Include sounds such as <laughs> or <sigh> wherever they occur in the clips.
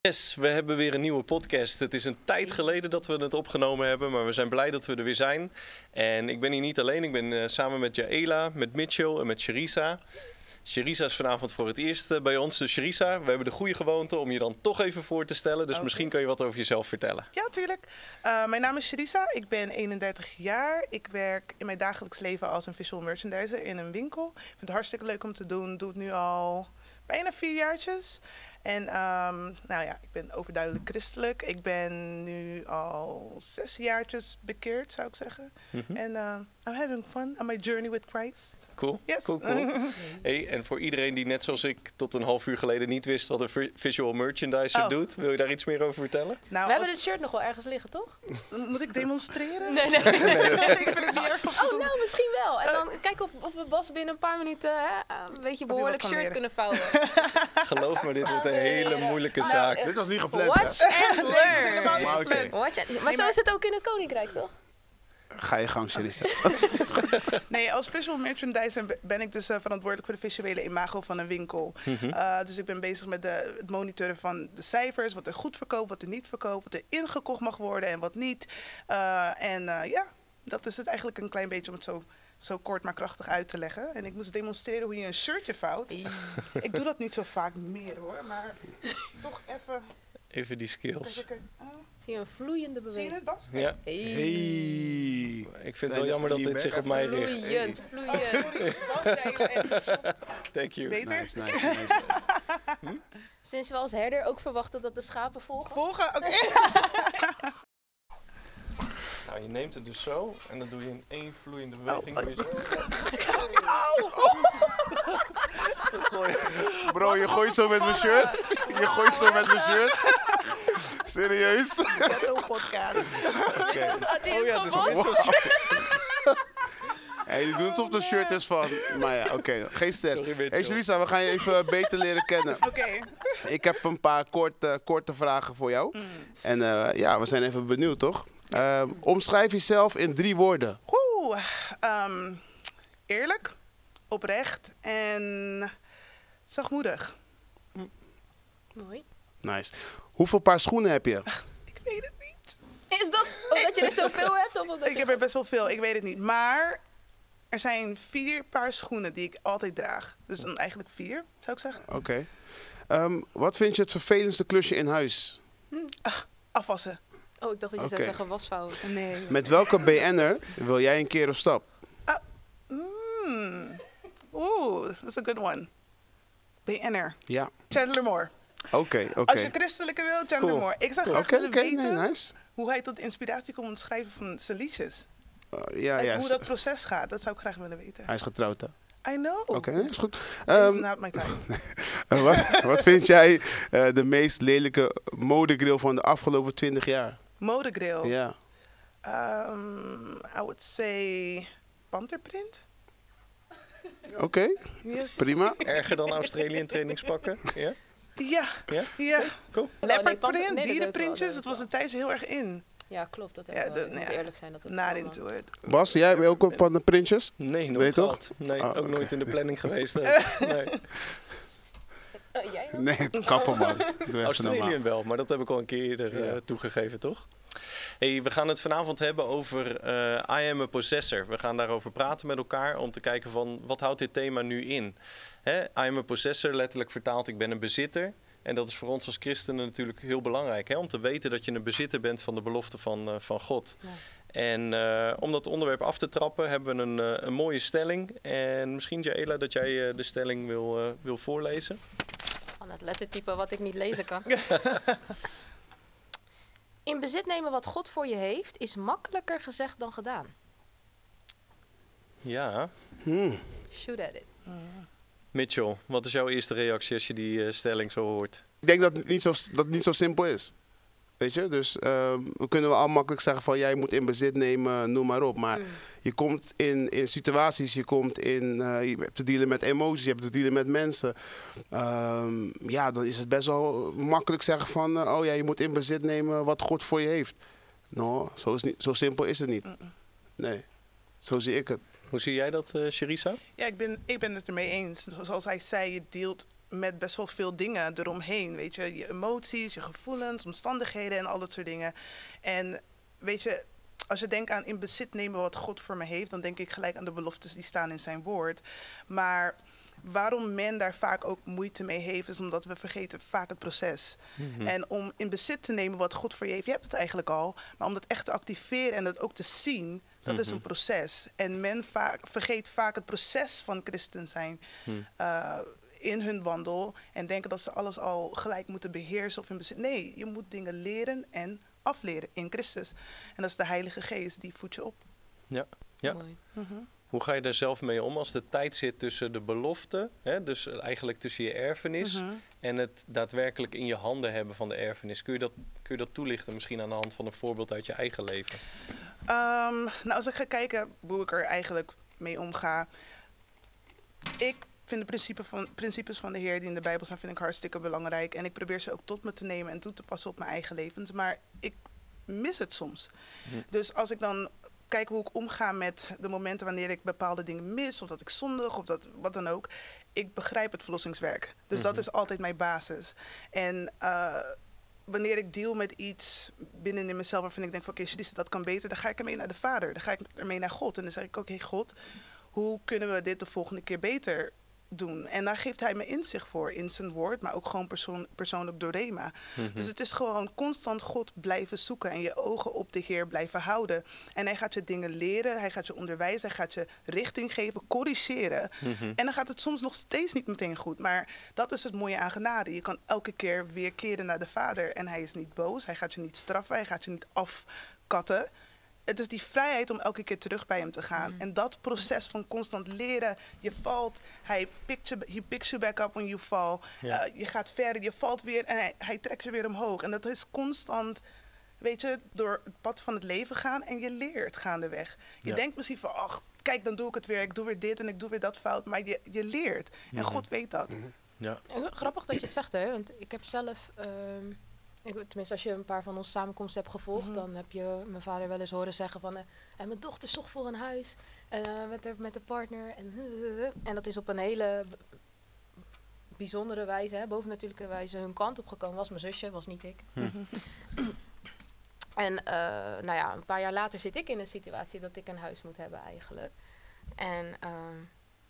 Yes, we hebben weer een nieuwe podcast. Het is een tijd geleden dat we het opgenomen hebben, maar we zijn blij dat we er weer zijn. En ik ben hier niet alleen, ik ben eh, samen met Jaela, met Mitchell en met Sherisa. Sherisa is vanavond voor het eerst eh, bij ons. Dus Sherisa, we hebben de goede gewoonte om je dan toch even voor te stellen. Dus misschien kan je wat over jezelf vertellen. Ja, tuurlijk. Eh, mijn naam is Sherisa. Ik ben 31 jaar. Ik werk in mijn dagelijks leven als een visual merchandiser in een winkel. Ik vind het hartstikke leuk om te doen. Doe het nu al bijna vier jaartjes. En ehm, nou ja, ik ben overduidelijk christelijk. Ik ben nu al zes jaartjes bekeerd, zou ik zeggen. Mhm. En eh, I'm having fun on my journey with Christ. Cool. Yes. cool, cool. <laughs> Hey, en voor iedereen die net zoals ik tot een half uur geleden niet wist wat een vi- visual merchandiser Oh. doet, wil je daar iets meer over vertellen? nou, We hebben het shirt nog wel ergens liggen, toch? Moet ik demonstreren? <laughs> Nee, nee. ik vind het niet erg Oh, nou, misschien wel. En dan kijken of, of we Bas binnen een paar minuten hè, een beetje behoorlijk shirt leren. kunnen vouwen. <laughs> Geloof me, dit wordt een hele moeilijke Nou, zaak. eh, Dit was niet gepland, hè? Watch and learn. Maar and- Maar Nee, zo is het ook in het koninkrijk, toch? Ga je gang, Sherissa. <laughs> Nee, als visual merchandiser be- ben ik dus eh, verantwoordelijk voor de visuele imago van een winkel. Mhm. Eh, dus ik ben bezig met de, het monitoren van de cijfers, wat er goed verkoopt, wat er niet verkoopt, wat er ingekocht mag worden en wat niet. Eh, en eh, ja, dat is het eigenlijk een klein beetje om het zo, zo kort maar krachtig uit te leggen. En ik moest demonstreren hoe je een shirtje vouwt. Ik doe dat niet zo vaak meer hoor, maar <laughs> toch even. Even die skills. kijken. Ah, Zie je een vloeiende zie je beweging? het, Bas? Ja, Hey. Hey. ik vind het wel jammer dat dit zich op mij richt. Vloeiend, Oh, vloeiend. sorry, Bas. jij <laughs> en- Thank you. Beter? Nice, nice, nice. <laughs> Sinds we als herder ook verwachten dat de schapen volgen. Volgen? Oké. <laughs> Nou, je neemt het dus zo en dan doe je in één vloeiende beweging. Oh, doe je zo- Bro, je gooit zo met mijn shirt. Je gooit zo met mijn shirt. <laughs> Serieus? Ghetto podcast. Oké. <laughs> Oh ja, dus Mitchell's shirt. Hey, je doet alsof het een shirt is van... Maar ja, oké. Geen stress. Hey, we gaan je even beter leren kennen. <laughs> Oké. Ik heb een paar korte, korte vragen voor jou. En eh, ja, we zijn even benieuwd, toch? Ehm, omschrijf jezelf in drie woorden. Oeh, ehm, eerlijk, oprecht en zachtmoedig. Mooi. Nice. Hoeveel paar schoenen heb je? Ik weet het niet. Is dat omdat je er zoveel hebt? Of omdat <laughs> Ik heb er best wel veel, ik weet het niet. Maar er zijn vier paar schoenen die ik altijd draag. Dus dan eigenlijk vier, zou ik zeggen. Oké. Ehm, wat vind je het vervelendste klusje in huis? Afwassen. Oh, ik dacht dat je zou zeggen wasvouwen. Nee. Met welke BN'er wil jij een keer op stap? Mm. Oeh, dat is een good one. BNR. Ja. Chandler Moore. Oké, oké. Als je christelijke wil, Chandler Cool. Moore. Ik zou graag Oké, willen weten nee, nice. hoe hij tot inspiratie komt om het schrijven van zijn liedjes. Uh, ja, Like, ja, hoe dat proces gaat, dat zou ik graag willen weten. hij is getrouwd, hè? I know. Oké, is goed. Ehm, not my time. <laughs> eh, wat, wat vind jij eh, de meest lelijke modegrill van de afgelopen 20 jaar? Modegrill. Ja. Um, I would say panterprint. Oké, Yes. prima. Erger dan Australië trainingspakken? <laughs> Ja? Ja. Ja? Ja. Cool. nee, Leopardprint, nee, dierenprintjes. Het was een tijdje heel erg in. Ja, klopt. Dat heb Ja, dat- eerlijk zijn dat het into it. Bas, jij bent ook op de printjes? Nee, nooit toch? Nee, Oh, ook nooit in de planning geweest. Nee. <laughs> Nee. Eh, jij dan? Nee, het kappen man. <laughs> Doe Australië normaal. wel, maar dat heb ik al een keer eerder eh, toegegeven, toch? Hey, we gaan het vanavond hebben over eh I am a possessor. We gaan daarover praten met elkaar om te kijken van wat houdt dit thema nu in. Hè? I am a possessor, letterlijk vertaald, ik ben een bezitter. En dat is voor ons als christenen natuurlijk heel belangrijk. Hè? Om te weten dat je een bezitter bent van de belofte van, eh, van God. Ja. En eh, om dat onderwerp af te trappen hebben we een, eh, een mooie stelling. En misschien Jaela dat jij eh, de stelling wil, eh, wil voorlezen. Van het lettertype wat ik niet lezen kan. <laughs> In bezit nemen wat God voor je heeft is makkelijker gezegd dan gedaan. Ja, Hmm. Shoot at it. Mitchell, wat is jouw eerste reactie als je die eh, stelling zo hoort? Ik denk dat het niet zo, dat het niet zo simpel is. Weet je, dus ehm, we kunnen wel al makkelijk zeggen van jij moet in bezit nemen, noem maar op. Maar Mm. je komt in, in situaties, je komt in, eh, je hebt te dealen met emoties, je hebt te dealen met mensen. Ehm, ja, dan is het best wel makkelijk zeggen van, eh, oh ja, je moet in bezit nemen wat God voor je heeft. Nou, zo, is niet, zo simpel is het niet. Nee, zo zie ik het. Hoe zie jij dat, Sherisa? Ja, ik ben, ik ben het ermee eens. Zoals hij zei, je deelt met best wel veel dingen eromheen. Weet je, je emoties, je gevoelens, omstandigheden en al dat soort dingen. En weet je, als je denkt aan in bezit nemen wat God voor me heeft, dan denk ik gelijk aan de beloftes die staan in zijn woord. Maar waarom men daar vaak ook moeite mee heeft, is omdat we vergeten vaak het proces. En om in bezit te nemen wat God voor je heeft, je hebt het eigenlijk al, maar om dat echt te activeren en dat ook te zien, dat is een proces. En men vaak, vergeet vaak het proces van christen zijn. eh, in hun wandel en denken dat ze alles al gelijk moeten beheersen of in bezit. Nee, je moet dingen leren en afleren in Christus. En dat is de Heilige Geest, die voedt je op. Ja. Ja. Mooi. Hoe ga je daar zelf mee om als de tijd zit tussen de belofte, hè, dus eigenlijk tussen je erfenis, Mhm. en het daadwerkelijk in je handen hebben van de erfenis? Kun je dat, kun je dat toelichten, misschien aan de hand van een voorbeeld uit je eigen leven? Ehm, nou, als ik ga kijken hoe ik er eigenlijk mee omga. Ik vind de principes van, principes van de Heer die in de Bijbel staan, vind ik hartstikke belangrijk. En ik probeer ze ook tot me te nemen en toe te passen op mijn eigen levens. Maar ik mis het soms. Dus als ik dan kijk hoe ik omga met de momenten wanneer ik bepaalde dingen mis, of dat ik zondig, of dat, wat dan ook. Ik begrijp het verlossingswerk. Dus dat is altijd mijn basis. En eh, wanneer ik deal met iets binnen in mezelf waarvan ik denk van oké, okay, dat kan beter, dan ga ik ermee naar de Vader. Dan ga ik ermee naar God. En dan zeg ik oké, God, hoe kunnen we dit de volgende keer beter doen? En daar geeft hij me inzicht voor in zijn woord, maar ook gewoon persoon, persoonlijk door Rema. Dus het is gewoon constant God blijven zoeken en je ogen op de Heer blijven houden. En hij gaat je dingen leren, hij gaat je onderwijzen, hij gaat je richting geven, corrigeren. En dan gaat het soms nog steeds niet meteen goed. Maar dat is het mooie aan genade. Je kan elke keer weer keren naar de Vader en hij is niet boos, hij gaat je niet straffen, hij gaat je niet afkatten het is die vrijheid om elke keer terug bij hem te gaan. En dat proces van constant leren. Je valt, hij picks you, he picks you back up when you fall. Ja. Eh, je gaat verder, je valt weer en hij, hij trekt je weer omhoog. En dat is constant, weet je, door het pad van het leven gaan en je leert gaandeweg. Je Ja. denkt misschien van, ach, kijk, dan doe ik het weer. Ik doe weer dit en ik doe weer dat fout. Maar je, je leert. En God weet dat. Ja. En grappig dat je het zegt, hè? Want ik heb zelf, ehm, ik, tenminste als je een paar van onze samenkomsten hebt gevolgd, dan heb je mijn vader wel eens horen zeggen van, eh, en mijn dochter zocht voor een huis eh, met, haar, met een partner. En, en dat is op een hele bijzondere wijze, hè, bovennatuurlijke wijze, hun kant opgekomen. Was mijn zusje, was niet ik. <clears throat> En eh, nou ja, een paar jaar later zit ik in een situatie dat ik een huis moet hebben eigenlijk. En ehm,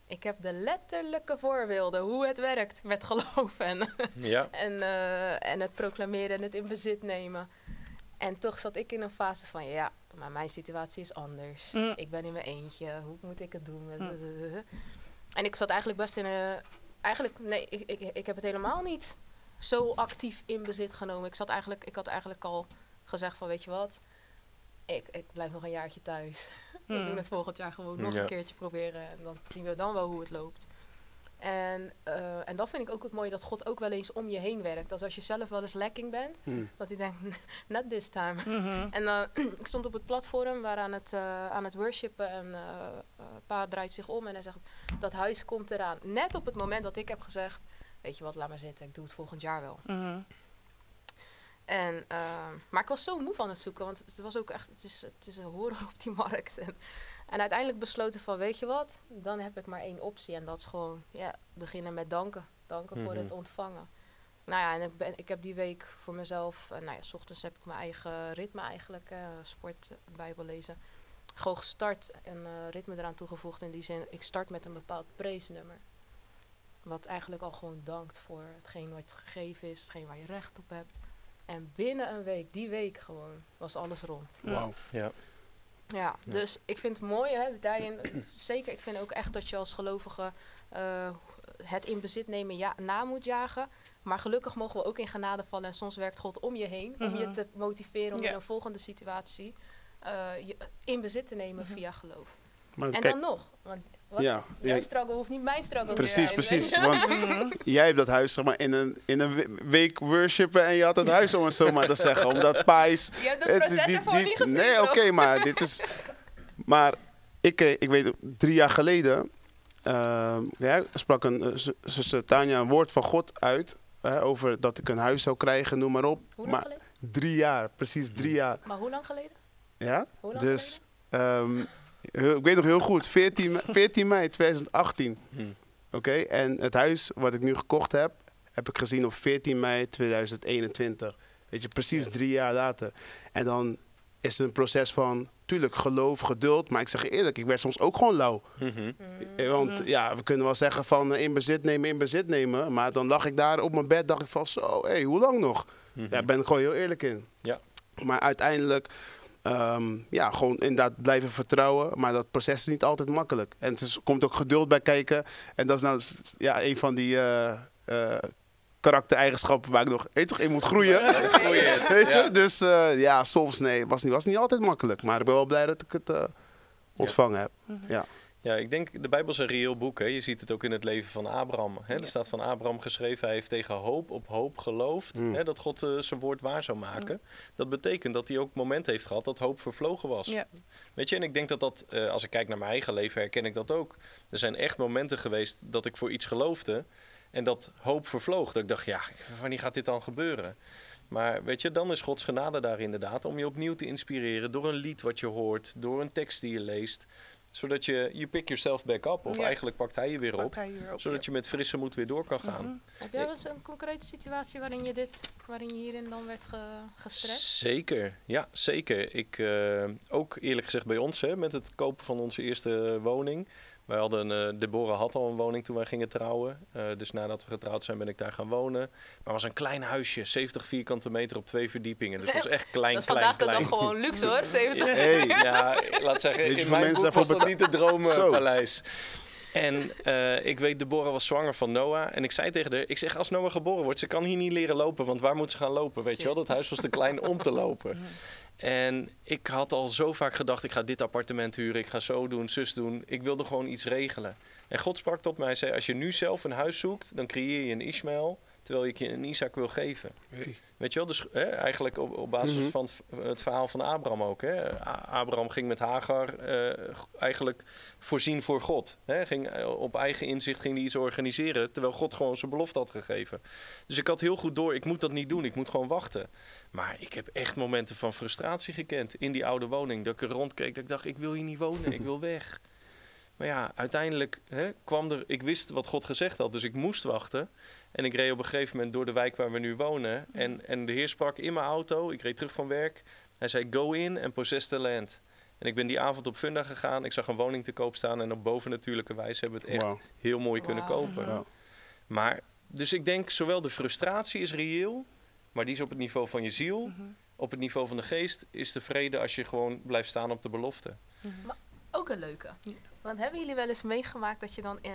ik heb de letterlijke voorbeelden hoe het werkt met geloof en, <laughs> Ja. en, eh, en het proclameren en het in bezit nemen. En toch zat ik in een fase van, ja, maar mijn situatie is anders. Mm. Ik ben in mijn eentje, hoe moet ik het doen? <laughs> En ik zat eigenlijk best in een... Eigenlijk, nee, ik, ik, ik heb het helemaal niet zo actief in bezit genomen. Ik, zat eigenlijk, ik had eigenlijk al gezegd van, weet je wat... Ik, ik blijf nog een jaartje thuis. <laughs> We Mm. doen het volgend jaar gewoon nog Ja. een keertje proberen. En dan zien we dan wel hoe het loopt. En, eh, en dat vind ik ook het mooie, dat God ook wel eens om je heen werkt. Dat als je zelf wel eens lekking bent, Hmm. dat hij denkt, <laughs> net this time. Mhm. En dan <clears throat> ik stond op het platform, waar aan het, eh, aan het worshipen en eh eh, pa draait zich om en hij zegt, dat huis komt eraan. Net op het moment dat ik heb gezegd, weet je wat, laat maar zitten, ik doe het volgend jaar wel. Mhm. En, ehm, maar ik was zo moe van het zoeken, want het was ook echt, het is, het is een horror op die markt. En, en uiteindelijk besloten van, weet je wat, dan heb ik maar één optie. En dat is gewoon, ja, beginnen met danken. Danken voor Mhm. het ontvangen. Nou ja, en ik, ben, ik heb die week voor mezelf, eh, nou ja, s ochtends heb ik mijn eigen ritme eigenlijk, eh, sport, bijbel lezen. Gewoon gestart en eh, ritme eraan toegevoegd. In die zin, ik start met een bepaald preesnummer. Wat eigenlijk al gewoon dankt voor hetgeen wat gegeven is, hetgeen waar je recht op hebt. En binnen een week, die week gewoon, was alles rond. Wauw. Ja. Ja, dus ik vind het mooi, hè, daarin, zeker, ik vind ook echt dat je als gelovige eh, het in bezit nemen ja, na moet jagen. Maar gelukkig mogen we ook in genade vallen en soms werkt God om je heen, om je Mhm. te motiveren om Ja. in een volgende situatie eh, je in bezit te nemen via geloof. Maar En kijk, dan nog, want wat, ja, jouw ja, struggle hoeft niet mijn struggle precies, te zijn. precies. Want <laughs> jij hebt dat huis zeg maar, in een, in een we- week worshipen en je had het huis om het zo maar te zeggen. Omdat Pais... Je hebt het proces ervoor niet gezien, Nee, oké, maar dit is... Maar ik, eh, ik weet, drie jaar geleden ehm, ja, sprak een eh, zuster Tanja een woord van God uit. hè, over dat ik een huis zou krijgen, noem maar op. Hoe lang maar geleden? drie jaar, precies drie jaar. Maar hoe lang geleden? Ja? Hoe lang Dus ik weet nog heel goed, 14, me- 14 mei 2018. Hm. Oké, en het huis wat ik nu gekocht heb, heb ik gezien op 14 mei 2021. Weet je, precies drie jaar later. En dan is het een proces van, tuurlijk, geloof, geduld. Maar ik zeg je eerlijk, ik werd soms ook gewoon lauw. Mhm. Eh, Want ja, we kunnen wel zeggen van eh, in bezit nemen, in bezit nemen. Maar dan lag ik daar op mijn bed, dacht ik van zo, hé, hoe lang nog? Mhm. Daar ben ik gewoon heel eerlijk in. Ja. Maar uiteindelijk, ehm, ja, gewoon inderdaad blijven vertrouwen. Maar dat proces is niet altijd makkelijk. En het is, komt ook geduld bij kijken. En dat is nou ja, een van die eh, eh, karaktereigenschappen waar ik nog weet toch, in moet groeien. Groeien. Weet je? Ja. Dus eh, ja, soms nee, was niet, was niet altijd makkelijk. Maar ik ben wel blij dat ik het ontvangen heb. Ja. Ja, ik denk, de Bijbel is een reëel boek. Hè? Je ziet het ook in het leven van Abraham. Hè? Er staat van Abraham geschreven, hij heeft tegen hoop op hoop geloofd Mm. hè, dat God eh, zijn woord waar zou maken. Dat betekent dat hij ook momenten heeft gehad dat hoop vervlogen was. Ja. Weet je, en ik denk dat dat, eh, als ik kijk naar mijn eigen leven, herken ik dat ook. Er zijn echt momenten geweest dat ik voor iets geloofde en dat hoop vervloog. Dat ik dacht, ja, wanneer gaat dit dan gebeuren? Maar weet je, dan is Gods genade daar inderdaad om je opnieuw te inspireren door een lied wat je hoort, door een tekst die je leest. Zodat je, you pick yourself back up. Of Ja. eigenlijk pakt hij je weer Pakt op. Zodat ja. je met frisse moed weer door kan gaan. Mhm. Heb jij wel eens een concrete situatie waarin je dit, waarin je hierin dan werd ge, gestrekt? Zeker, ja, zeker. Ik, eh, ook eerlijk gezegd bij ons, hè, met het kopen van onze eerste woning. Wij hadden, eh Deborah had al een woning toen wij gingen trouwen. Eh, dus nadat we getrouwd zijn ben ik daar gaan wonen. Maar het was een klein huisje, 70 vierkante meter op twee verdiepingen. Dus het was echt <laughs> klein, dat is klein, vandaag de dag gewoon luxe hoor. 70. Hey. Ja, laat zeggen, Weet in mijn boek was dat niet het Zo. dromenpaleis. En eh, ik weet, Deborah was zwanger van Noah. En ik zei tegen haar, ik zeg, als Noah geboren wordt, ze kan hier niet leren lopen. Want waar moet ze gaan lopen? Weet je wel, dat huis was te klein om te lopen. En ik had al zo vaak gedacht, ik ga dit appartement huren. Ik ga zo doen, zus doen. Ik wilde gewoon iets regelen. En God sprak tot mij zei, als je nu zelf een huis zoekt, dan creëer je een Ismaël. Terwijl ik je een Isaac wil geven. Weet je wel, dus hè, eigenlijk op, op basis Mhm. van het, verhaal van Abraham ook. Hè. Abraham ging met Hagar eh, eigenlijk voorzien voor God. Hè. Ging, eh, op eigen inzicht ging hij iets organiseren, terwijl God gewoon zijn belofte had gegeven. Dus ik had heel goed door, ik moet dat niet doen, ik moet gewoon wachten. Maar ik heb echt momenten van frustratie gekend in die oude woning. Dat ik er rondkeek, dat ik dacht, ik wil hier niet wonen, ik wil weg. <laughs> Maar ja, uiteindelijk hè, kwam er, ik wist wat God gezegd had, dus ik moest wachten. En ik reed op een gegeven moment door de wijk waar we nu wonen. En, en de heer sprak in mijn auto. Ik reed terug van werk. Hij zei: Go in and possess the land. En ik ben die avond op Funda gegaan. Ik zag een woning te koop staan. En op bovennatuurlijke wijze hebben we het echt heel mooi kunnen kopen. Ja. Maar, dus ik denk, zowel de frustratie is reëel. Maar die is op het niveau van je ziel. Mhm. Op het niveau van de geest is de vrede als je gewoon blijft staan op de belofte. Ook een leuke. Want hebben jullie wel eens meegemaakt dat je dan eh,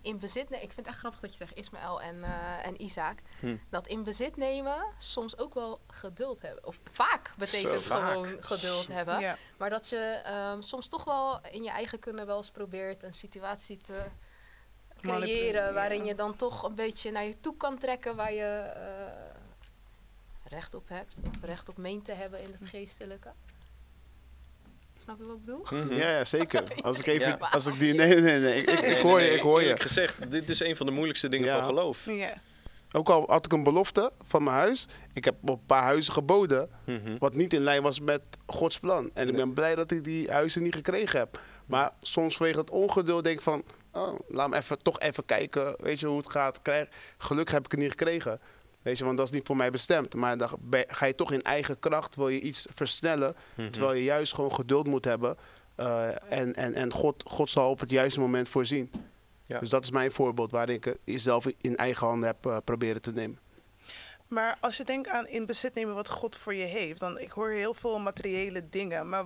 in bezit neemt? Ik vind het echt grappig dat je zegt Ismaël en, eh, en Isaac. Hm. Dat in bezit nemen soms ook wel geduld hebben. Of vaak betekent Zo, vaak. gewoon geduld hebben. Ja. Maar dat je ehm, soms toch wel in je eigen kunnen wel eens probeert een situatie te creëren. Manipuleren. Waarin je dan toch een beetje naar je toe kan trekken waar je eh, recht op hebt. Of recht op meent te hebben in het geestelijke. Snap je wat ik bedoel? Mhm. Ja, ja, zeker. <laughs> Als ik even, Ja. als ik die, nee, nee, nee, ik, ik, ik hoor je, ik hoor je. gezegd, dit is een van de moeilijkste dingen Ja. van geloof. Ja. Ook al had ik een belofte van mijn huis, ik heb op een paar huizen geboden, Mhm. wat niet in lijn was met Gods plan. En ik ben blij dat ik die huizen niet gekregen heb. Maar soms vanwege het ongeduld denk ik van, oh, laat me even, toch even kijken, weet je hoe het gaat. Krijg, gelukkig heb ik het niet gekregen. Weet je, want dat is niet voor mij bestemd. Maar dan ga je toch in eigen kracht, wil je iets versnellen. Mhm. Terwijl je juist gewoon geduld moet hebben. Eh, en en, en God, God zal op het juiste moment voorzien. Ja. Dus dat is mijn voorbeeld waarin ik het zelf in eigen handen heb eh, proberen te nemen. Maar als je denkt aan in bezit nemen wat God voor je heeft, dan ik hoor heel veel materiële dingen, maar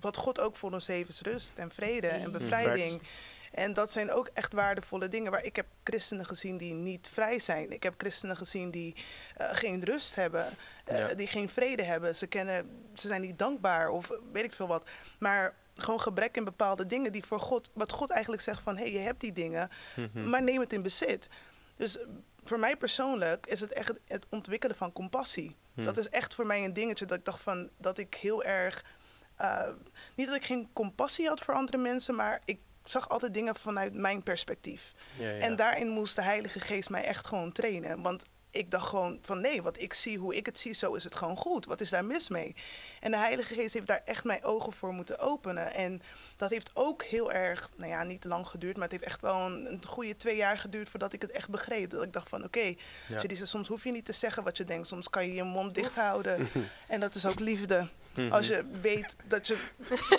wat God ook voor ons heeft is rust en vrede en bevrijding. En dat zijn ook echt waardevolle dingen. Waar ik heb christenen gezien die niet vrij zijn. Ik heb christenen gezien die eh, geen rust hebben, eh, Ja. die geen vrede hebben. Ze, kennen, ze zijn niet dankbaar of weet ik veel wat. Maar gewoon gebrek in bepaalde dingen die voor God, wat God eigenlijk zegt van hé, hey, je hebt die dingen, Mhm. maar neem het in bezit. Dus voor mij persoonlijk is het echt het- ontwikkelen van compassie. Hm. Dat is echt voor mij een dingetje dat ik dacht van dat ik heel erg. eh, niet dat ik geen compassie had voor andere mensen, maar ik zag altijd dingen vanuit mijn perspectief. Ja, ja. En daarin moest de Heilige Geest mij echt gewoon trainen. Want ik dacht gewoon van nee, wat ik zie, hoe ik het zie, zo is het gewoon goed. Wat is daar mis mee? En de Heilige Geest heeft daar echt mijn ogen voor moeten openen. En dat heeft ook heel erg, nou ja, niet lang geduurd, maar het heeft echt wel een, een goede twee jaar geduurd voordat ik het echt begreep. Dat ik dacht van oké, Ja. soms hoef je niet te zeggen wat je denkt. Soms kan je je mond dicht houden. <laughs> en dat is ook liefde. Als je weet dat je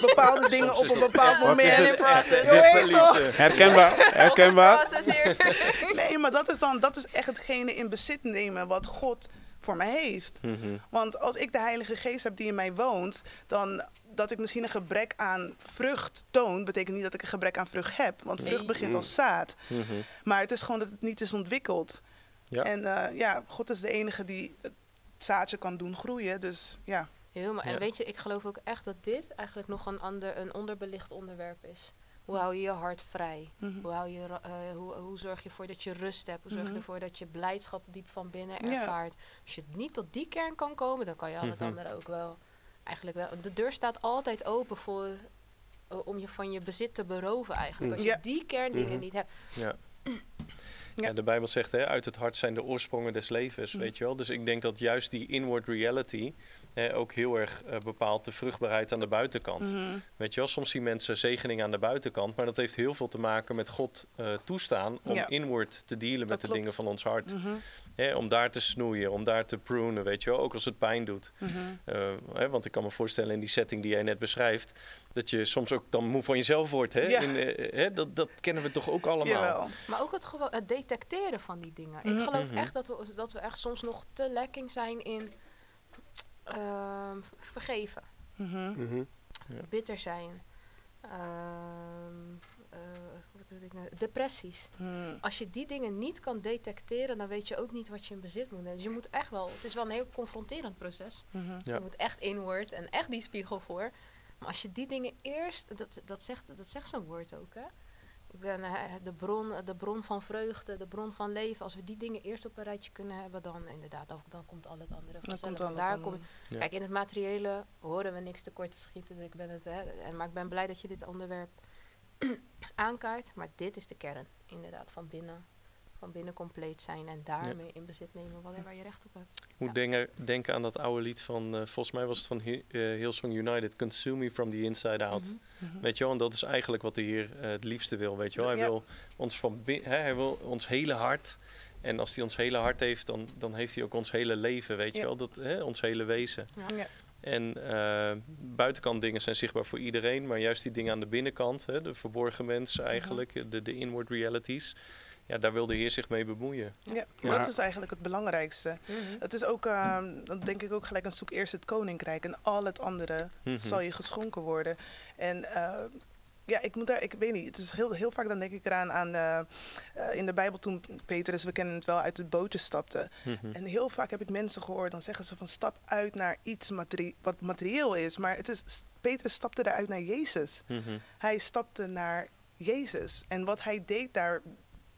bepaalde <laughs> dingen op een bepaald moment... liefde. Herkenbaar, <laughs> herkenbaar. <laughs> Nee, maar dat is dan dat is echt hetgene in bezit nemen wat God voor mij heeft. Mhm. Want als ik de Heilige Geest heb die in mij woont, dan dat ik misschien een gebrek aan vrucht toon, betekent niet dat ik een gebrek aan vrucht heb. Want vrucht Nee. begint als zaad. Mhm. Maar het is gewoon dat het niet is ontwikkeld. Ja. En eh, ja, God is de enige die het zaadje kan doen groeien. Dus ja. Helemaal. En Ja. weet je, ik geloof ook echt dat dit eigenlijk nog een, ander, een onderbelicht onderwerp is. Hoe hou je je hart vrij? Mhm. Hoe, hou je, eh, hoe, hoe zorg je ervoor dat je rust hebt? Hoe zorg je Mhm. ervoor dat je blijdschap diep van binnen Ja. ervaart? Als je niet tot die kern kan komen, dan kan je al het Mhm. andere ook wel. Eigenlijk wel. De deur staat altijd open voor, eh, om je van je bezit te beroven eigenlijk. Als je Ja. die kerndingen niet hebt. Ja. Ja. Ja, de Bijbel zegt, hè, uit het hart zijn de oorsprongen des levens, Mhm. weet je wel. Dus ik denk dat juist die inward reality hè, ook heel erg eh, bepaalt de vruchtbaarheid aan de buitenkant. Mhm. Weet je wel, soms zien mensen zegening aan de buitenkant, maar dat heeft heel veel te maken met God eh, toestaan om Ja. inward te dealen Dat met de dingen van ons hart. Mhm. Hè, om daar te snoeien, om daar te prunen, weet je wel, ook als het pijn doet. Mhm. Eh, hè, want ik kan me voorstellen in die setting die jij net beschrijft, dat je soms ook dan moe van jezelf wordt. Hè? Ja. In, eh, hè? Dat, dat kennen we toch ook allemaal. Jawel. Maar ook het, detecteren van die dingen. Ik Mhm. geloof Mhm. echt dat we, dat we echt soms nog te lekking zijn in ehm, vergeven. Mhm. Mhm. bitter zijn. Ehm, eh, wat weet ik nou? Depressies. Mhm. Als je die dingen niet kan detecteren, dan weet je ook niet wat je in bezit moet nemen. Dus je moet echt wel, het is wel een heel confronterend proces. Ja. Je moet echt inward en echt die spiegel voor. Maar als je die dingen eerst, dat, dat zegt, dat zegt zo'n woord ook, hè? Ik ben eh, de, bron, de bron van vreugde, de bron van leven. Als we die dingen eerst op een rijtje kunnen hebben, dan inderdaad, dan, dan komt al het andere Dan vanzelf. komt daar van- kom, Ja. Kijk, in het materiële horen we niks tekort te schieten. Ik ben het, hè, en, maar ik ben blij dat je dit onderwerp <clears throat> aankaart. Maar dit is de kern, inderdaad, van binnen. Van binnen compleet zijn en daarmee in bezit nemen wat, waar je recht op hebt. Ik moet denken, denken aan dat oude lied van, eh, volgens mij was het van eh, Hillsong United, Consume Me From The Inside Out. Mhm. Mhm. Weet je wel, en dat is eigenlijk wat de Heer eh, het liefste wil, weet je wel. Hij Ja. wil ons van hè, hij wil ons hele hart. En als hij ons hele hart heeft, dan, dan heeft hij ook ons hele leven, weet je wel. Dat, hè, ons hele wezen. Ja. En eh, buitenkant dingen zijn zichtbaar voor iedereen, maar juist die dingen aan de binnenkant, hè, de verborgen mensen eigenlijk, de, de inward realities, ja, daar wil de Heer zich mee bemoeien. Ja, dat is eigenlijk het belangrijkste. Mhm. Het is ook, ehm, dan denk ik ook gelijk aan zoek eerst het koninkrijk en al het andere Mhm. zal je geschonken worden. En eh, ja, ik moet daar, ik weet niet, het is heel, heel vaak dan denk ik eraan aan eh, eh, in de Bijbel toen Petrus, we kennen het wel, uit het bootje stapte. Mhm. En heel vaak heb ik mensen gehoord, dan zeggen ze van stap uit naar iets materie wat materieel is. Maar het is, Petrus stapte eruit naar Jezus. Hij stapte naar Jezus. En wat hij deed daar,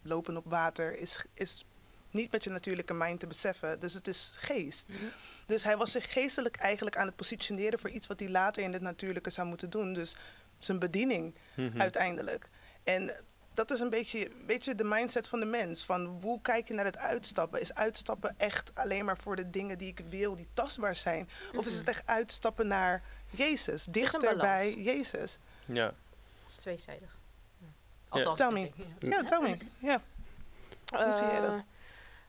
lopen op water, is, is niet met je natuurlijke mind te beseffen. Dus het is geest. Mhm. Dus hij was zich geestelijk eigenlijk aan het positioneren voor iets wat hij later in het natuurlijke zou moeten doen. Dus zijn bediening Mhm. uiteindelijk. En dat is een beetje, weet je, de mindset van de mens. Van hoe kijk je naar het uitstappen? Is uitstappen echt alleen maar voor de dingen die ik wil, die tastbaar zijn? Of is het echt uitstappen naar Jezus, dichter bij Jezus? Ja. Het is tweezijdig. Ja. Althans, Tell me. ja. Tell me. Ja. Hoe zie jij dat?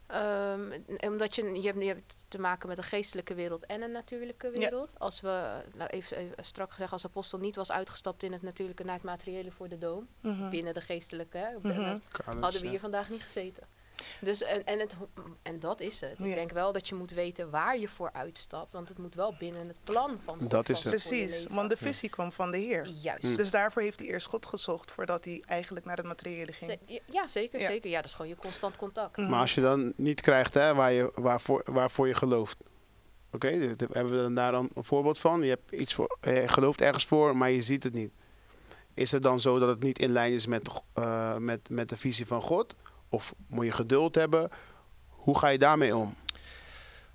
Eh, ehm, omdat je, je, hebt, je hebt te maken met een geestelijke wereld en een natuurlijke Ja. wereld. Als we, nou even, even strak gezegd, als apostel niet was uitgestapt in het natuurlijke naar het materiële voor de doom, Mhm. binnen de geestelijke, Mhm. hadden we hier vandaag niet gezeten. Dus en, en, het, en dat is het. Ik denk wel dat je moet weten waar je voor uitstapt, want het moet wel binnen het plan van God Dat is het. Precies, want de visie kwam van de Heer. Juist. Dus daarvoor heeft hij eerst God gezocht voordat hij eigenlijk naar het materiële ging. Ja, zeker, Ja. zeker. Ja, dat is gewoon je constant contact. Mhm. Maar als je dan niet krijgt hè, waar je, waarvoor, waarvoor je gelooft. Oké, hebben we dan daar dan een voorbeeld van. Je, hebt iets voor, je gelooft ergens voor, maar je ziet het niet. Is het dan zo dat het niet in lijn is met, eh, met, met de visie van God? Of moet je geduld hebben? Hoe ga je daarmee om?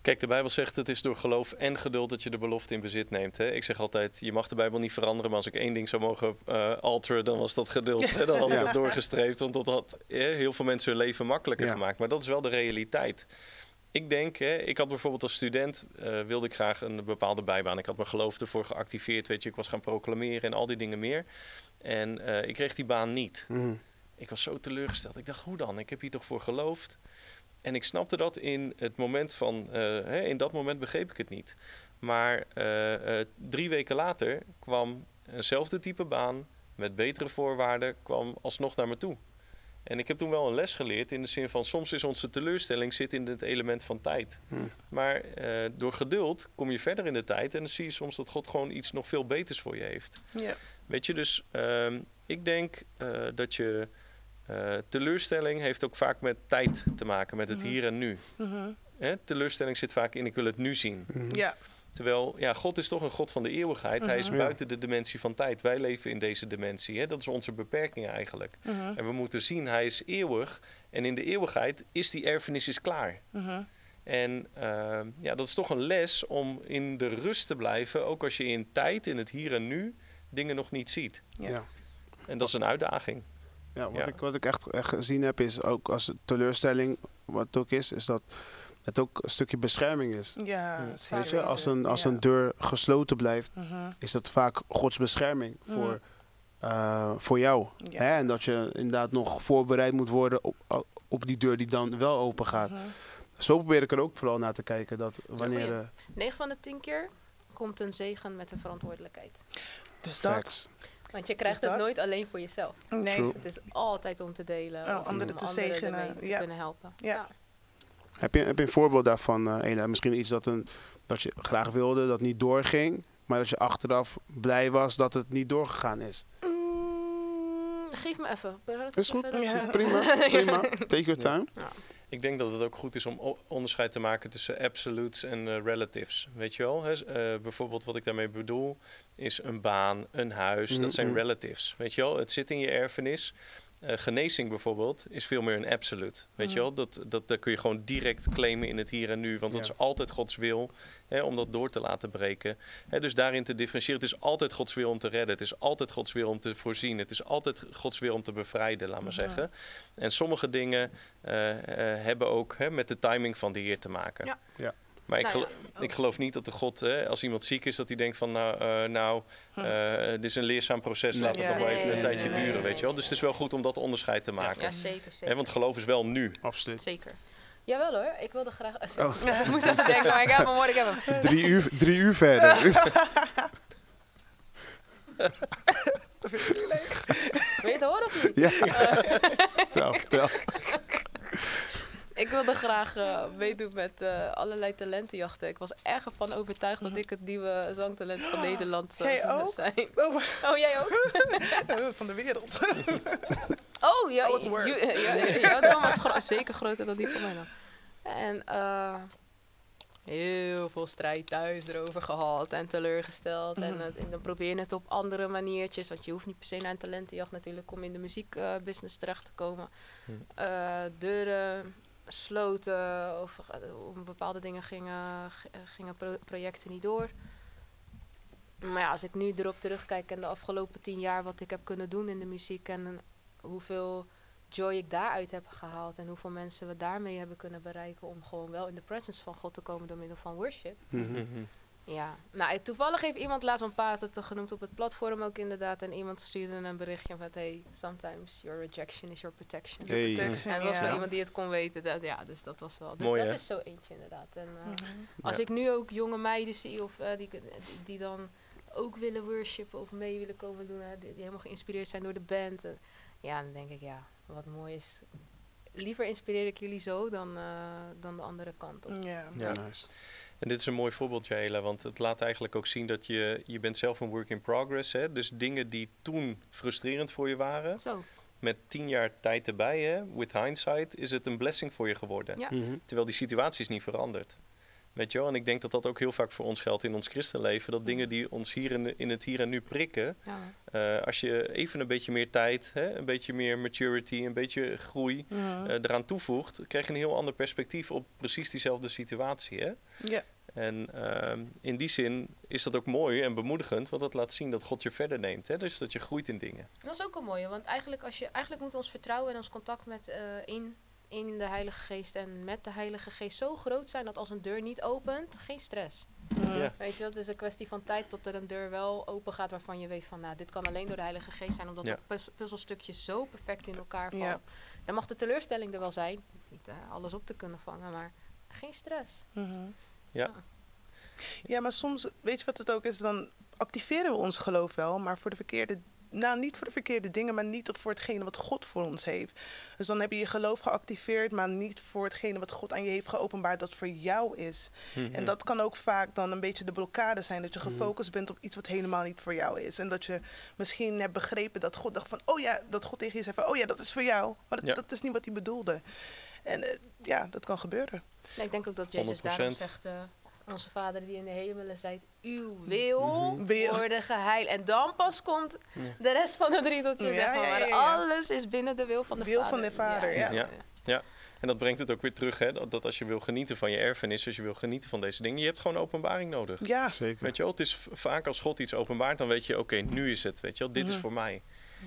Kijk, de Bijbel zegt het is door geloof en geduld dat je de belofte in bezit neemt. Hè? Ik zeg altijd, je mag de Bijbel niet veranderen, maar als ik één ding zou mogen eh, alteren, dan was dat geduld. Hè? Dan hadden we Ja. dat doorgestreefd, want dat had heel veel mensen hun leven makkelijker Ja. gemaakt. Maar dat is wel de realiteit. ik denk, hè, ik had bijvoorbeeld als student, eh, wilde ik graag een bepaalde bijbaan. Ik had mijn geloof ervoor geactiveerd, weet je. Ik was gaan proclameren en al die dingen meer. En eh, ik kreeg die baan niet. Mhm. Ik was zo teleurgesteld. Ik dacht, hoe dan? Ik heb hier toch voor geloofd? En ik snapte dat in het moment van, eh, hè, in dat moment begreep ik het niet. Maar eh, eh, drie weken later kwam eenzelfde type baan met betere voorwaarden, kwam alsnog naar me toe. En ik heb toen wel een les geleerd in de zin van soms is onze teleurstelling zit in het element van tijd. Hmm. Maar door geduld kom je verder in de tijd en dan zie je soms dat God gewoon iets nog veel beters voor je heeft. Ja. Weet je, dus ehm, ik denk dat je eh, teleurstelling heeft ook vaak met tijd te maken, met het Mhm. hier en nu. Mhm. Hè? Teleurstelling zit vaak in ik wil het nu zien. Mhm. Ja. Terwijl, ja, God is toch een God van de eeuwigheid. Hij is buiten de dimensie van tijd. Wij leven in deze dimensie. Hè? Dat is onze beperking eigenlijk. En we moeten zien, hij is eeuwig. En in de eeuwigheid is die erfenis is klaar. En ehm, ja, dat is toch een les om in de rust te blijven. Ook als je in tijd, in het hier en nu, dingen nog niet ziet. Ja. Ja. En dat is een uitdaging. Ja, wat, Ja. Ik, wat ik echt, echt gezien heb is ook als teleurstelling, wat het ook is, is dat het ook een stukje bescherming is. Ja, Weet je, als een, als Ja. een deur gesloten blijft, Mhm. is dat vaak Gods bescherming Mhm. voor, eh, voor jou. Ja. Hè? En dat je inderdaad nog voorbereid moet worden op, op die deur die dan wel open gaat. Mhm. Zo probeer ik er ook vooral naar te kijken. Dat wanneer. goeie. eh 9 van de 10 keer komt een zegen met een verantwoordelijkheid. Dus dat. facts. Want je krijgt het dat? nooit alleen voor jezelf. Nee. True. Het is altijd om te delen. Oh, of anderen om te anderen zegenen, te ja. kunnen helpen. Ja. Heb, je, heb je een voorbeeld daarvan, eh Ela? Misschien iets dat, een, dat je graag wilde, dat niet doorging. Maar dat je achteraf blij was dat het niet doorgegaan is. Mm, geef me even. Is goed. Ja. Prima, <laughs> prima. Take your time. Ik denk dat het ook goed is om onderscheid te maken tussen absolutes en eh, relatives. Weet je wel? Hè? Eh, bijvoorbeeld wat ik daarmee bedoel is een baan, een huis. Dat zijn Mhm. relatives. Weet je wel? Het zit in je erfenis. Eh, genezing bijvoorbeeld is veel meer een absolute. Weet je Mhm. wel? Dat, dat, dat kun je gewoon direct claimen in het hier en nu. Want dat is altijd Gods wil hè, om dat door te laten breken. Hè, dus daarin te differentiëren. Het is altijd Gods wil om te redden. Het is altijd Gods wil om te voorzien. Het is altijd Gods wil om te bevrijden, laat maar zeggen. En sommige dingen eh, eh, hebben ook hè, met de timing van de Heer te maken. Ja. Ja. Maar ik, Nou ja, gelo- ook. ik geloof niet dat de God, hè, als iemand ziek is, dat hij denkt van nou, eh, nou eh, dit is een leerzaam proces, Nee. laat het Ja, nog wel nee, even een nee, tijdje duren, nee, weet je wel. Dus het is wel goed om dat onderscheid te maken. Ja, zeker, Hè, zeker. want geloof is wel nu. Absoluut. Zeker. Jawel hoor, ik wilde graag... <laughs> Oh. <laughs> ik moest even denken, maar ik heb hem hoor, ik heb hem. Drie uur, drie uur verder. <laughs> Weet je het horen of niet? ja. vertel, vertel. Ik wilde graag eh, meedoen met eh, allerlei talentenjachten. Ik was erg ervan overtuigd dat ik het nieuwe zangtalent van Nederland zou Jij ook? zijn. Oh, Oh, jij ook? <laughs> van de wereld. <laughs> Oh, ja. It's worse. Jouw droom was gro- zeker groter dan die van mij dan. En eh, heel veel strijd thuis erover gehad en teleurgesteld. En, Mhm. dan probeer je het op andere maniertjes. Want je hoeft niet per se naar een talentenjacht natuurlijk om in de muziekbusiness terecht te komen. Hm. Eh, deuren sloten of eh, om bepaalde dingen gingen, eh, gingen pro- projecten niet door. Maar ja, als ik nu erop terugkijk en de afgelopen tien jaar wat ik heb kunnen doen in de muziek en hoeveel joy ik daaruit heb gehaald en hoeveel mensen we daarmee hebben kunnen bereiken om gewoon wel in de presence van God te komen door middel van worship. Mhm. Mhm. Ja, nou toevallig heeft iemand laatst een paar het genoemd op het platform ook inderdaad en iemand stuurde een berichtje van hey, sometimes your rejection is your protection. Hey. Protection, En dat was ja. wel iemand die het kon weten. Dat, ja, dus dat was wel. Dus Mooi, dat hè? is zo eentje inderdaad. En, eh, Mhm. als Ja. ik nu ook jonge meiden zie of eh, die, die, dan ook willen worshipen of mee willen komen doen, hè, die, die helemaal geïnspireerd zijn door de band. eh, ja, dan denk ik ja, wat mooi is. Liever inspireer ik jullie zo dan, eh, dan de andere kant op. Ja. Ja. Nice. En dit is een mooi voorbeeld, Jaela, want het laat eigenlijk ook zien dat je, je bent zelf een work in progress. Hè? Dus dingen die toen frustrerend voor je waren, Zo, met tien jaar tijd erbij, hè, with hindsight, is het een blessing voor je geworden. Ja. Mhm. Terwijl die situatie is niet veranderd. Weet je wel? En ik denk dat dat ook heel vaak voor ons geldt in ons christenleven. Dat dingen die ons hier in, in het hier en nu prikken, ja. eh, als je even een beetje meer tijd, hè, een beetje meer maturity, een beetje groei Mhm. eh, eraan toevoegt, krijg je een heel ander perspectief op precies diezelfde situatie. Hè? Ja. En ehm, in die zin is dat ook mooi en bemoedigend, want dat laat zien dat God je verder neemt. Hè? Dus dat je groeit in dingen. Dat is ook een mooie, want eigenlijk, als je, eigenlijk moet ons vertrouwen en ons contact met eh, in in de Heilige Geest en met de Heilige Geest zo groot zijn dat als een deur niet opent, geen stress. Ja. Weet je, het is een kwestie van tijd tot er een deur wel open gaat waarvan je weet van, nou, dit kan alleen door de Heilige Geest zijn, omdat Ja. dat puzz- puzzelstukje zo perfect in elkaar valt. Ja. Dan mag de teleurstelling er wel zijn, Je hoeft niet eh, alles op te kunnen vangen, maar geen stress. Mhm. Ja. Ja, maar soms, weet je wat het ook is, dan activeren we ons geloof wel, maar voor de verkeerde, nou niet voor de verkeerde dingen, maar niet op voor hetgene wat God voor ons heeft. Dus dan heb je je geloof geactiveerd, maar niet voor hetgene wat God aan je heeft geopenbaard dat voor jou is. Mhm. En dat kan ook vaak dan een beetje de blokkade zijn, dat je gefocust bent op iets wat helemaal niet voor jou is. En dat je misschien hebt begrepen dat God dacht van, oh ja, dat God tegen je zei van, oh ja, dat is voor jou. Maar dat, Ja. dat is niet wat hij bedoelde. En eh, ja, dat kan gebeuren. Nee, ik denk ook dat Jezus 100%. daarom zegt, eh, onze Vader die in de hemelen zijt, uw wil Wil. worden geheild. En dan pas komt de rest van het riedeltje, Ja, zeg maar. ja, Maar ja, ja. alles is binnen de wil van de Wil Vader. van de Vader, ja. Ja. Ja, en dat brengt het ook weer terug, hè, dat, dat als je wil genieten van je erfenis, als je wil genieten van deze dingen, je hebt gewoon openbaring nodig. Ja, Zeker. Weet je wel, het is vaak als God iets openbaart, dan weet je, oké, nu is het, weet je wel, dit is Mhm. voor mij.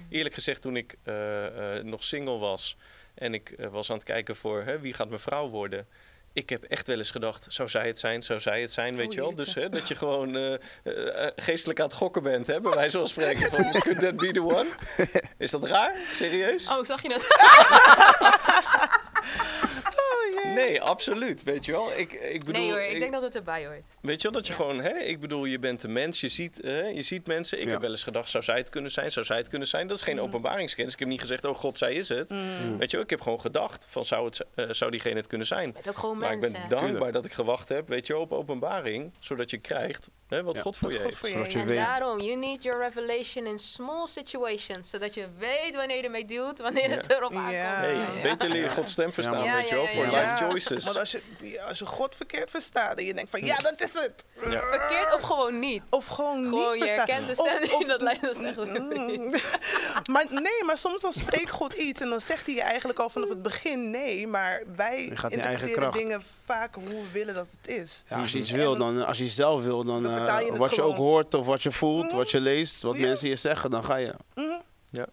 Eerlijk gezegd, toen ik eh, eh, nog single was en ik eh, was aan het kijken voor hè, wie gaat mijn vrouw worden, ik heb echt wel eens gedacht, zou zij het zijn, zou zij het zijn, weet Oh, je wel. Dus hè, dat je gewoon eh, eh, eh, geestelijk aan het gokken bent, hè, bij wijze van spreken. Van, <laughs> could that be the one? Is dat raar? Serieus? Oh, zag je dat? <laughs> Nee, absoluut, weet je wel. Ik, ik bedoel, nee hoor, ik ik- denk dat het erbij hoort. Weet je wel, dat je Ja. gewoon, hè, ik bedoel, je bent een mens, je ziet, hè, je ziet mensen. Ik Ja. heb wel eens gedacht, zou zij het kunnen zijn, zou zij het kunnen zijn? Dat is geen openbaringskennis. Ik heb niet gezegd, oh god, zij is het. Weet je wel, ik heb gewoon gedacht, van zou, het, eh, zou diegene het kunnen zijn? Bent ook gewoon Maar ik ben dankbaar Tuurlijk. dat ik gewacht heb, weet je wel, op openbaring. Zodat je krijgt hè, wat Ja. God voor Wat je God heeft. voor je En weet. daarom, you need your revelation in small situations. Zodat je weet wanneer je ermee duwt, wanneer het erop aankomt. Ja. Hey, beter leren Gods stem verstaan, Ja, weet je wel, ja, voor ja, life choices. Want als je, als je God verkeerd verstaat en je denkt van ja, dat is het. Ja. Verkeerd of gewoon niet? Of gewoon, Gewoon, niet je verstaan. herkent de stem Of- niet, of- dat lijkt ons echt maar nee, maar soms dan spreekt God iets en dan zegt hij je eigenlijk al vanaf het begin nee. Maar wij interpreteren dingen vaak hoe we willen dat het is. Ja, als je iets wil, dan, als je zelf wil, dan, Dan eh, je wat je ook hoort of wat je voelt, wat je leest, wat Ja. mensen je zeggen, dan ga je. Ja,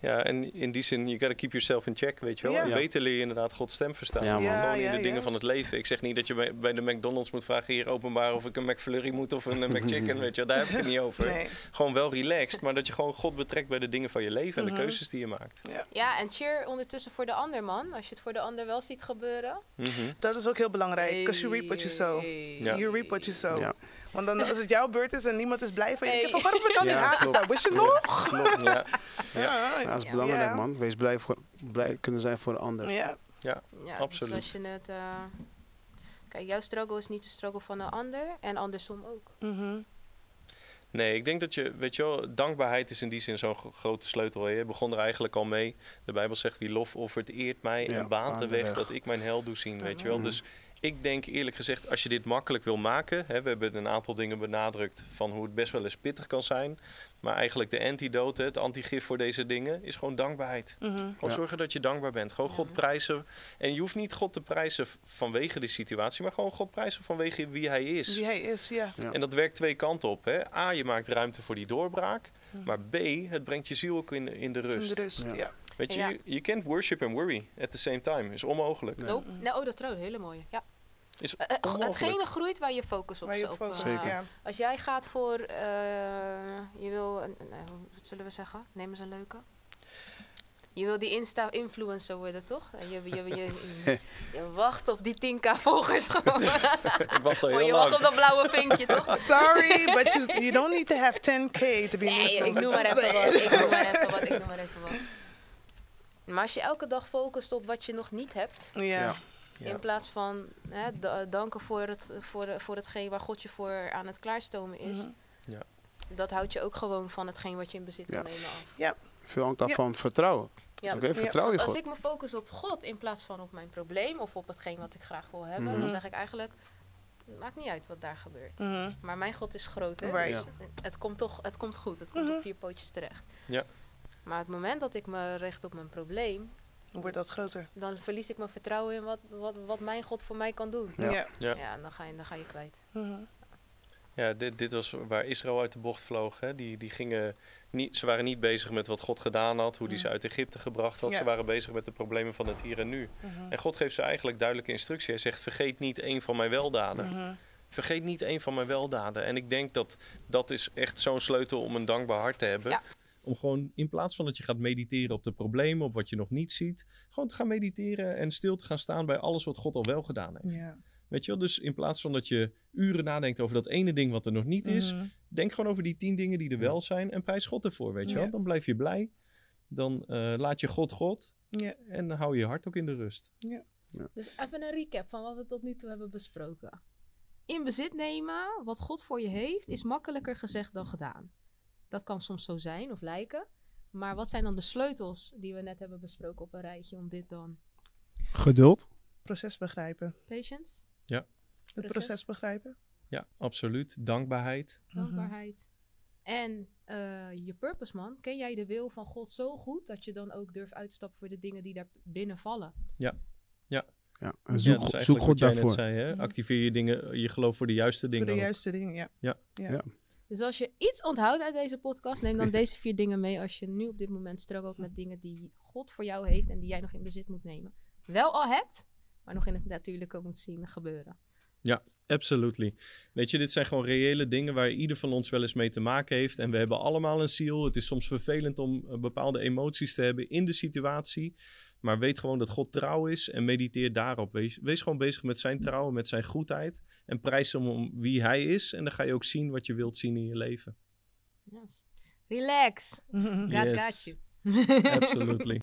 en in die zin, you gotta keep yourself in check, weet je wel. Ja. En Ja. beter leer je inderdaad Gods stem verstaan. Ja, man. Ja, Gewoon in ja, de dingen juist. van het leven. Ik zeg niet dat je bij, bij de McDonald's moet vragen hier openbaar of ik een McFlurry moet of een eh, McChicken, <laughs> weet je. wel. Daar heb ik het niet over. Nee. Gewoon wel relaxed, maar dat je gewoon God betrekt bij de dingen van je leven en Mhm. de keuzes die je maakt. Ja, en cheer ondertussen voor de ander, man. Als je het voor de ander wel ziet gebeuren. Mhm. Dat is ook heel belangrijk. Because you reap what you sow. Ja. You reap what you sow. Want dan, als het jouw beurt is en niemand is blij van je, Hey. van waarom heb ik al die haken staan? Wist je nog? Klopt, <laughs> ja. Ja. Ja, dat is Ja. belangrijk, man. Wees blij, voor, blij kunnen zijn voor de ander. Ja. ja. Ja, Absoluut. Dus als je het... eh, Kijk, jouw struggle is niet de struggle van een ander. En andersom ook. Mhm. Nee, ik denk dat je, weet je wel, dankbaarheid is in die zin zo'n gro- grote sleutel. hè. Je begon er eigenlijk al mee. De Bijbel zegt, wie lof offert, eert mij Ja, en baant de baant de weg weg. dat ik mijn hel doe zien, weet je wel. Mhm. Dus ik denk eerlijk gezegd, als je dit makkelijk wil maken, hè, we hebben een aantal dingen benadrukt van hoe het best wel eens pittig kan zijn. Maar eigenlijk de antidote, het antigif voor deze dingen, is gewoon dankbaarheid. Mhm. Gewoon Ja. zorgen dat je dankbaar bent. Gewoon God prijzen. En je hoeft niet God te prijzen vanwege die situatie, maar gewoon God prijzen vanwege wie hij is. Wie hij is, ja. Ja. En dat werkt twee kanten op. Hè. A, je maakt ruimte voor die doorbraak. Mhm. Maar B, het brengt je ziel ook in, in de In rust. de rust, Ja. Weet je, Ja. je, je kent worship en worry at the same time. Is onmogelijk. Nee, oh, dat trouwens, hele mooie. Ja. Is Eh, eh, onmogelijk. hetgene groeit waar je focus op Waar je op op, focust, eh, ja. Als jij gaat voor, eh, je wil, wat zullen we zeggen? Neem eens een leuke. Je wil die Insta-influencer worden, toch? En Je, je, je, je, <laughs> je wacht op die 10k volgers gewoon. <laughs> Ik wacht al Voor heel je wacht op dat blauwe vinkje, toch? <laughs> Sorry, but you, you don't need to have 10k to be an Nee, ik noem maar even wat. Ik noem maar even wat. Ik noem maar even wat. Maar als je elke dag focust op wat je nog niet hebt, Ja. Ja. Ja. in plaats van hè, da- danken voor, het, voor, voor hetgeen waar God je voor aan het klaarstomen is, Mhm. Ja. dat houdt je ook gewoon van hetgeen wat je in bezit Ja. kan nemen af. Veel hangt af Ja. van vertrouwen. Ja. Oké, vertrouw je Als God. ik me focus op God in plaats van op mijn probleem of op hetgeen wat ik graag wil hebben, Mhm. dan zeg ik eigenlijk, het maakt niet uit wat daar gebeurt. Mhm. Maar mijn God is groot? Right. Dus het komt toch, het komt goed. Het komt op vier pootjes terecht. Ja. Maar het moment dat ik me richt op mijn probleem, Dan wordt dat groter. dan verlies ik mijn vertrouwen in wat, wat, wat mijn God voor mij kan doen. Ja. Ja. Ja. Dan ga je, dan ga je kwijt. Mhm. Ja, dit, dit was waar Israël uit de bocht vloog. Hè? Die, die gingen niet, ze waren niet bezig met wat God gedaan had, hoe die ze uit Egypte gebracht had. Ja. Ze waren bezig met de problemen van het hier en nu. Mhm. En God geeft ze eigenlijk duidelijke instructie. Hij zegt: vergeet niet één van mijn weldaden. Mhm. Vergeet niet één van mijn weldaden. En ik denk dat dat is echt zo'n sleutel om een dankbaar hart te hebben. Ja. Om gewoon in plaats van dat je gaat mediteren op de problemen, op wat je nog niet ziet, gewoon te gaan mediteren en stil te gaan staan bij alles wat God al wel gedaan heeft. Ja. Weet je wel, dus in plaats van dat je uren nadenkt over dat ene ding wat er nog niet is, Mhm. denk gewoon over die tien dingen die er wel zijn en prijs God ervoor, weet je wel. Ja. Dan blijf je blij, dan eh, laat je God God Ja. en dan hou je je hart ook in de rust. Dus even een recap van wat we tot nu toe hebben besproken. In bezit nemen wat God voor je heeft is makkelijker gezegd dan gedaan. Dat kan soms zo zijn of lijken. Maar wat zijn dan de sleutels die we net hebben besproken op een rijtje om dit dan? Geduld. Proces begrijpen. Patience, Het Proces. proces begrijpen. Ja, absoluut. Dankbaarheid. Mhm. dankbaarheid. En eh, je purpose, man. Ken jij de wil van God zo goed dat je dan ook durft uitstappen voor de dingen die daar binnen vallen? Ja. En Ja, zoek, dat is zoek God daarvoor. zei, hè? Mhm. Activeer je dingen, je geloof voor de juiste Voor dingen. de ook. juiste dingen, ja. Ja. Ja. Ja. Dus als je iets onthoudt uit deze podcast, neem dan deze vier dingen mee als je nu op dit moment struggelt met dingen die God voor jou heeft en die jij nog in bezit moet nemen. Wel al hebt, maar nog in het natuurlijke moet zien gebeuren. Absolutely. Weet je, dit zijn gewoon reële dingen waar ieder van ons wel eens mee te maken heeft. En we hebben allemaal een ziel. Het is soms vervelend om eh, bepaalde emoties te hebben in de situatie. Maar weet gewoon dat God trouw is en mediteer daarop. Wees, wees gewoon bezig met zijn trouw en met zijn goedheid. En prijs hem om wie hij is. En dan ga je ook zien wat je wilt zien in je leven. Yes. Relax. God Yes. got you. Absolutely. <laughs>